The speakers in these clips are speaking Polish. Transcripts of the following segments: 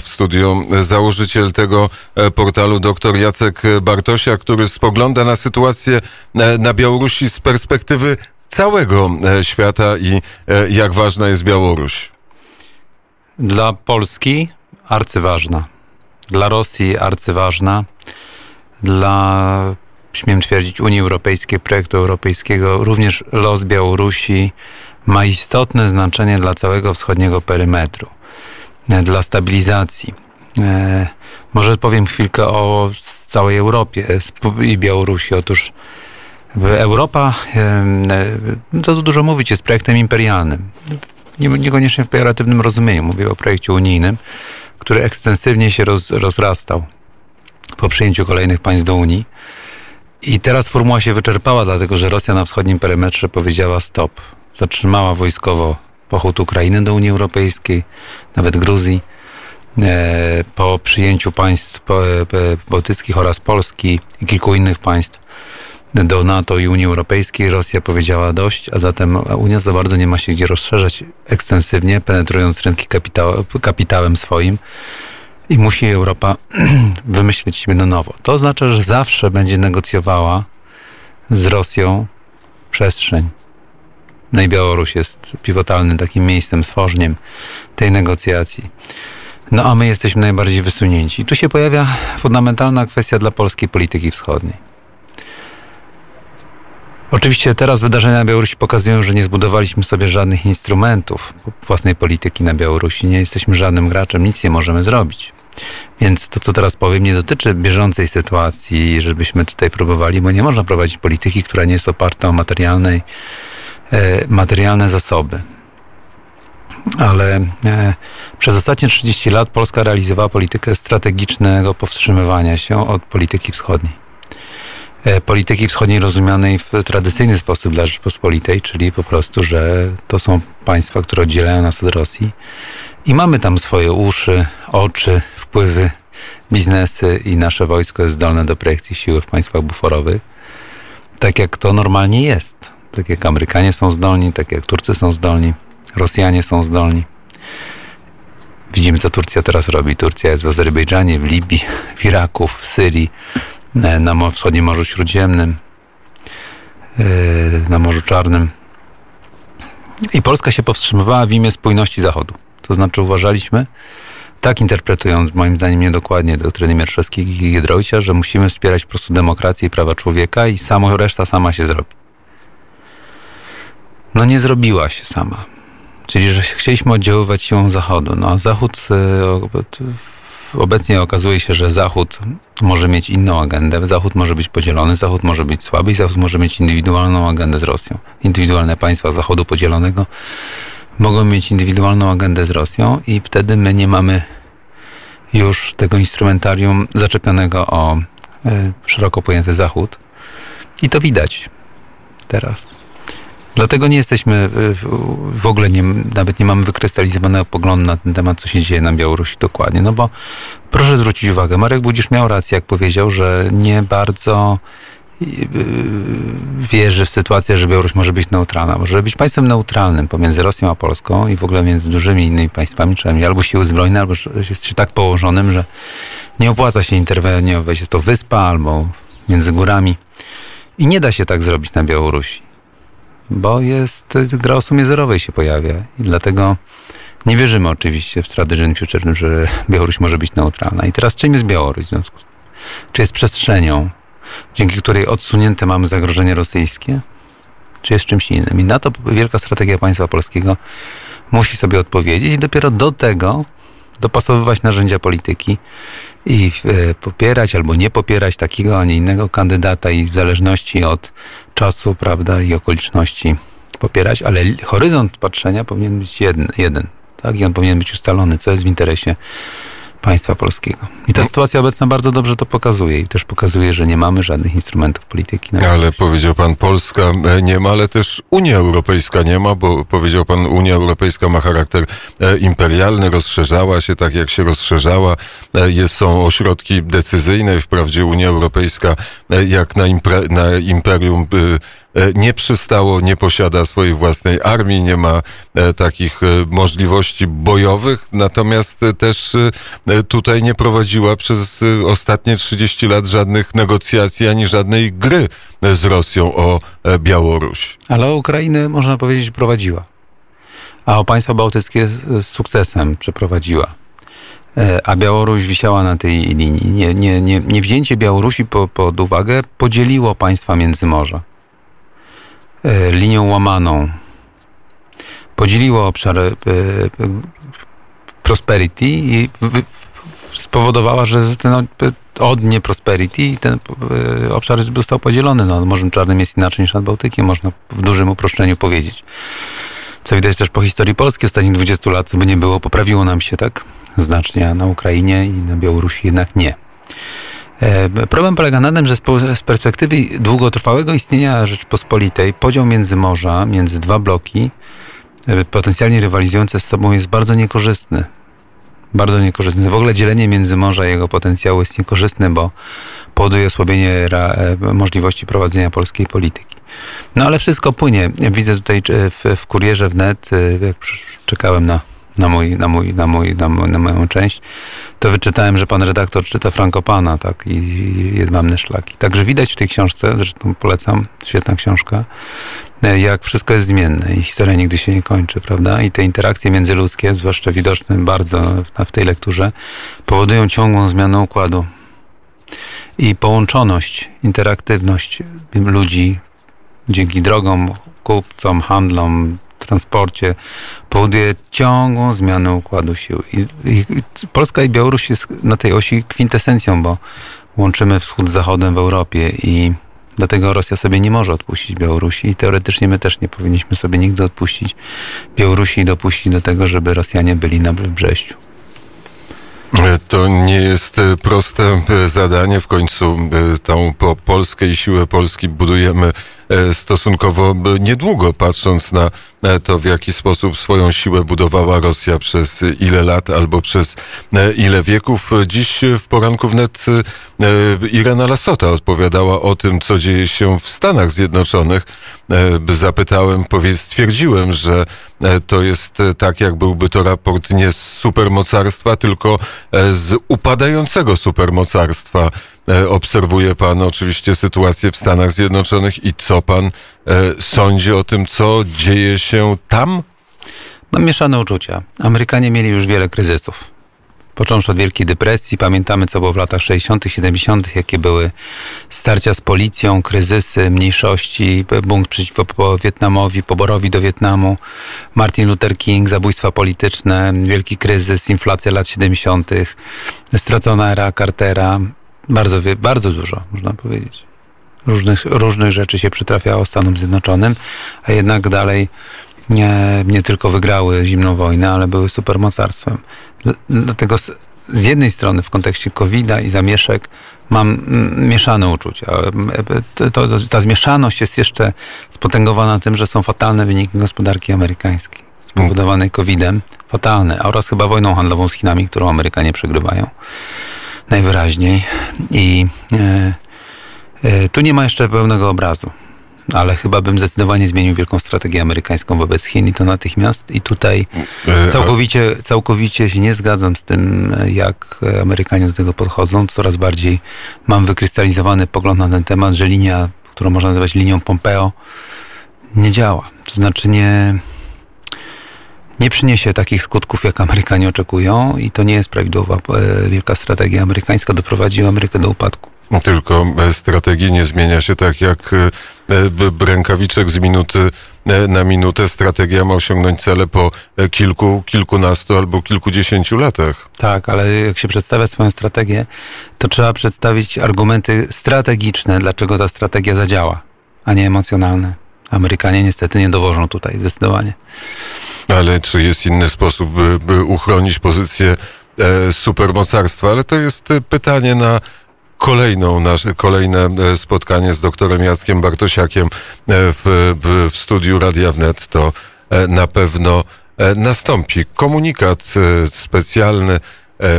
W studiu założyciel tego e, portalu dr Jacek Bartosia, który spogląda na sytuację e, na Białorusi z perspektywy całego e, świata i jak ważna jest Białoruś. Dla Polski arcyważna. Dla Rosji arcyważna. Dla, śmiem twierdzić, Unii Europejskiej, projektu europejskiego, również los Białorusi ma istotne znaczenie dla całego wschodniego perymetru. E, dla stabilizacji. E, może powiem chwilkę o całej Europie i Białorusi. Otóż Europa, e, to dużo mówić, jest projektem imperialnym. Niekoniecznie w pejoratywnym rozumieniu. Mówię o projekcie unijnym, który ekstensywnie się roz, rozrastał po przyjęciu kolejnych państw do Unii. I teraz formuła się wyczerpała, dlatego że Rosja na wschodnim perymetrze powiedziała stop. Zatrzymała wojskowo pochód Ukrainy do Unii Europejskiej, nawet Gruzji. E, po przyjęciu państw e, bałtyckich oraz Polski i kilku innych państw do NATO i Unii Europejskiej Rosja powiedziała dość, a zatem Unia za bardzo nie ma się gdzie rozszerzać ekstensywnie, penetrując rynki kapitał, kapitałem swoim i musi Europa wymyślić siebie na nowo. To oznacza, że zawsze będzie negocjowała z Rosją przestrzeń no i Białoruś jest pivotalnym takim miejscem, stworzeniem tej negocjacji. No a my jesteśmy najbardziej wysunięci. Tu się pojawia fundamentalna kwestia dla polskiej polityki wschodniej. Oczywiście teraz wydarzenia na Białorusi pokazują, że nie zbudowaliśmy sobie żadnych instrumentów własnej polityki na Białorusi. Nie jesteśmy żadnym graczem, nic nie możemy zrobić. Więc to, co teraz powiem, nie dotyczy bieżącej sytuacji, żebyśmy tutaj próbowali, bo nie można prowadzić polityki, która nie jest oparta o materialnej materialne zasoby. Ale e, przez ostatnie 30 lat Polska realizowała politykę strategicznego powstrzymywania się od polityki wschodniej. E, polityki wschodniej rozumianej w tradycyjny sposób dla Rzeczpospolitej, czyli po prostu, że to są państwa, które oddzielają nas od Rosji i mamy tam swoje uszy, oczy, wpływy, biznesy i nasze wojsko jest zdolne do projekcji siły w państwach buforowych, tak jak to normalnie jest. Tak jak Amerykanie są zdolni, tak jak Turcy są zdolni, Rosjanie są zdolni. Widzimy, co Turcja teraz robi. Turcja jest w Azerbejdżanie, w Libii, w Iraku, w Syrii, e, na wschodnim Morzu Śródziemnym, e, na Morzu Czarnym. I Polska się powstrzymywała w imię spójności Zachodu. To znaczy uważaliśmy, tak interpretując moim zdaniem niedokładnie doktryny Mierszewskiego i Giedroycia, że musimy wspierać po prostu demokrację i prawa człowieka i samo reszta sama się zrobi no nie zrobiła się sama. Czyli, że chcieliśmy oddziaływać siłą Zachodu. No a Zachód e, obecnie okazuje się, że Zachód może mieć inną agendę. Zachód może być podzielony, Zachód może być słaby i Zachód może mieć indywidualną agendę z Rosją. Indywidualne państwa Zachodu podzielonego mogą mieć indywidualną agendę z Rosją i wtedy my nie mamy już tego instrumentarium zaczepionego o y, szeroko pojęty Zachód. I to widać teraz. Dlatego nie jesteśmy, e, w ogóle nie, nawet nie mamy wykrystalizowanego poglądu na ten temat, co się dzieje na Białorusi dokładnie. No bo proszę zwrócić uwagę, Marek Budzisz miał rację, jak powiedział, że nie bardzo e, wierzy w sytuację, że Białoruś może być neutralna. Może być państwem neutralnym pomiędzy Rosją a Polską i w ogóle między dużymi innymi państwami, mieć albo siły zbrojne, albo jest się tak położonym, że nie opłaca się interweniować. Jest to wyspa albo między górami. I nie da się tak zrobić na Białorusi bo jest gra o sumie zerowej się pojawia i dlatego nie wierzymy oczywiście w strategię future, że Białoruś może być neutralna. I teraz czym jest Białoruś w związku z tym? Czy jest przestrzenią, dzięki której odsunięte mamy zagrożenie rosyjskie? Czy jest czymś innym? I na to wielka strategia państwa polskiego musi sobie odpowiedzieć i dopiero do tego dopasowywać narzędzia polityki i e, popierać albo nie popierać takiego, a nie innego kandydata i w zależności od czasu, prawda, i okoliczności popierać, ale horyzont patrzenia powinien być jeden, jeden tak? I on powinien być ustalony, co jest w interesie państwa polskiego. I ta no. sytuacja obecna bardzo dobrze to pokazuje i też pokazuje, że nie mamy żadnych instrumentów polityki. ale powiedział pan Polska e, nie ma, ale też Unia Europejska nie ma, bo powiedział pan Unia Europejska ma charakter e, imperialny, rozszerzała się tak jak się rozszerzała. E, jest, są ośrodki decyzyjne. Wprawdzie Unia Europejska jak na, impre, na imperium nie przystało, nie posiada swojej własnej armii, nie ma takich możliwości bojowych, natomiast też tutaj nie prowadziła przez ostatnie 30 lat żadnych negocjacji ani żadnej gry z Rosją o Białoruś. Ale Ukrainę można powiedzieć prowadziła. A o państwa bałtyckie z sukcesem przeprowadziła. E, a Białoruś wisiała na tej linii. Nie, nie, nie, nie wzięcie Białorusi po, pod uwagę podzieliło państwa Międzymorza e, linią łamaną. Podzieliło obszar e, prosperity i spowodowała, że ten odnie prosperity i ten obszar został podzielony. No, Morzem Czarnym jest inaczej niż nad Bałtykiem, można w dużym uproszczeniu powiedzieć. Co widać też po historii Polski ostatnich 20 lat, by nie było, poprawiło nam się tak znacznie, a na Ukrainie i na Białorusi jednak nie. E, problem polega na tym, że z perspektywy długotrwałego istnienia Rzeczpospolitej podział między morza, między dwa bloki, e, potencjalnie rywalizujące z sobą jest bardzo niekorzystny. Bardzo niekorzystny. W ogóle dzielenie między morza i jego potencjału jest niekorzystne, bo powoduje osłabienie e, możliwości prowadzenia polskiej polityki. No ale wszystko płynie. Widzę tutaj w, w kurierze wnet, jak czekałem na na, mój, na, mój, na, mój, na, mój, na moją część, to wyczytałem, że pan redaktor czyta Frankopana, tak, i Jedwabne Szlaki. Także widać w tej książce, zresztą polecam, świetna książka, e, jak wszystko jest zmienne i historia nigdy się nie kończy, prawda? I te interakcje międzyludzkie, zwłaszcza widoczne bardzo w tej lekturze, powodują ciągłą zmianę układu. I połączoność, interaktywność ludzi dzięki drogom, kupcom, handlom, transporcie powoduje ciągłą zmianę układu sił. I, i, Polska i Białoruś jest na tej osi kwintesencją, bo łączymy wschód z zachodem w Europie i dlatego Rosja sobie nie może odpuścić Białorusi i teoretycznie my też nie powinniśmy sobie nigdy odpuścić Białorusi i dopuścić do tego, żeby Rosjanie byli na Brześciu. To nie jest e, proste e, zadanie. W końcu e, tą Polskę i siłę Polski budujemy stosunkowo niedługo, patrząc na to, w jaki sposób swoją siłę budowała Rosja przez ile lat albo przez ile wieków. Dziś w poranku wnet Irena Lasota odpowiadała o tym, co dzieje się w Stanach Zjednoczonych. Zapytałem, stwierdziłem, że to jest tak, jak byłby to raport nie z supermocarstwa, tylko z upadającego supermocarstwa. E, obserwuje pan oczywiście sytuację w Stanach Zjednoczonych i co pan e, sądzi o tym, co dzieje się tam? Mam mieszane uczucia. Amerykanie mieli już wiele kryzysów. Począwszy od Wielkiej Depresji, pamiętamy co było w latach 60., 70., jakie były starcia z policją, kryzysy, mniejszości, bunt przeciwko Wietnamowi, poborowi do Wietnamu, Martin Luther King, zabójstwa polityczne, wielki kryzys, inflacja lat 70., stracona era Cartera, bardzo, bardzo dużo, można powiedzieć. Różnych, różnych rzeczy się przytrafiało Stanom Zjednoczonym, a jednak dalej nie, nie tylko wygrały zimną wojnę, ale były supermocarstwem. Dlatego z, z jednej strony w kontekście COVID-a i zamieszek mam mieszane uczucia. To, to, ta zmieszaność jest jeszcze spotęgowana tym, że są fatalne wyniki gospodarki amerykańskiej spowodowanej COVID-em, fatalne, oraz chyba wojną handlową z Chinami, którą Amerykanie przegrywają najwyraźniej. I e, e, tu nie ma jeszcze pełnego obrazu ale chyba bym zdecydowanie zmienił wielką strategię amerykańską wobec Chin i to natychmiast. I tutaj e, całkowicie, całkowicie się nie zgadzam z tym, jak Amerykanie do tego podchodzą. Coraz bardziej mam wykrystalizowany pogląd na ten temat, że linia, którą można nazywać linią Pompeo, nie działa. To znaczy nie, nie przyniesie takich skutków, jak Amerykanie oczekują i to nie jest prawidłowa e, wielka strategia amerykańska, doprowadzi Amerykę do upadku. Tylko e, strategii nie zmienia się tak jak e, rękawiczek z minuty na minutę. Strategia ma osiągnąć cele po kilku, kilkunastu albo kilkudziesięciu latach. Tak, ale jak się przedstawia swoją strategię, to trzeba przedstawić argumenty strategiczne, dlaczego ta strategia zadziała, a nie emocjonalne. Amerykanie niestety nie dowożą tutaj zdecydowanie. Ale czy jest inny sposób, by, by uchronić pozycję e, supermocarstwa? Ale to jest e, pytanie na kolejną nasze, kolejne e, spotkanie z doktorem Jackiem Bartosiakiem w, w, w studiu Radia Wnet. To na pewno nastąpi. Komunikat specjalny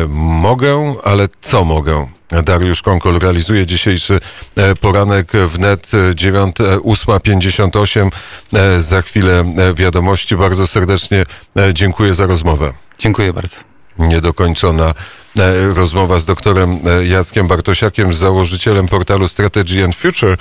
mogę, ale co mogę? Dariusz Konkol realizuje dzisiejszy e, poranek wnet 9, 8.58. E, Za chwilę e, wiadomości. Bardzo serdecznie e, dziękuję za rozmowę. Dziękuję bardzo. Niedokończona e, rozmowa z doktorem e, Jackiem Bartosiakiem, założycielem portalu Strategy and Future.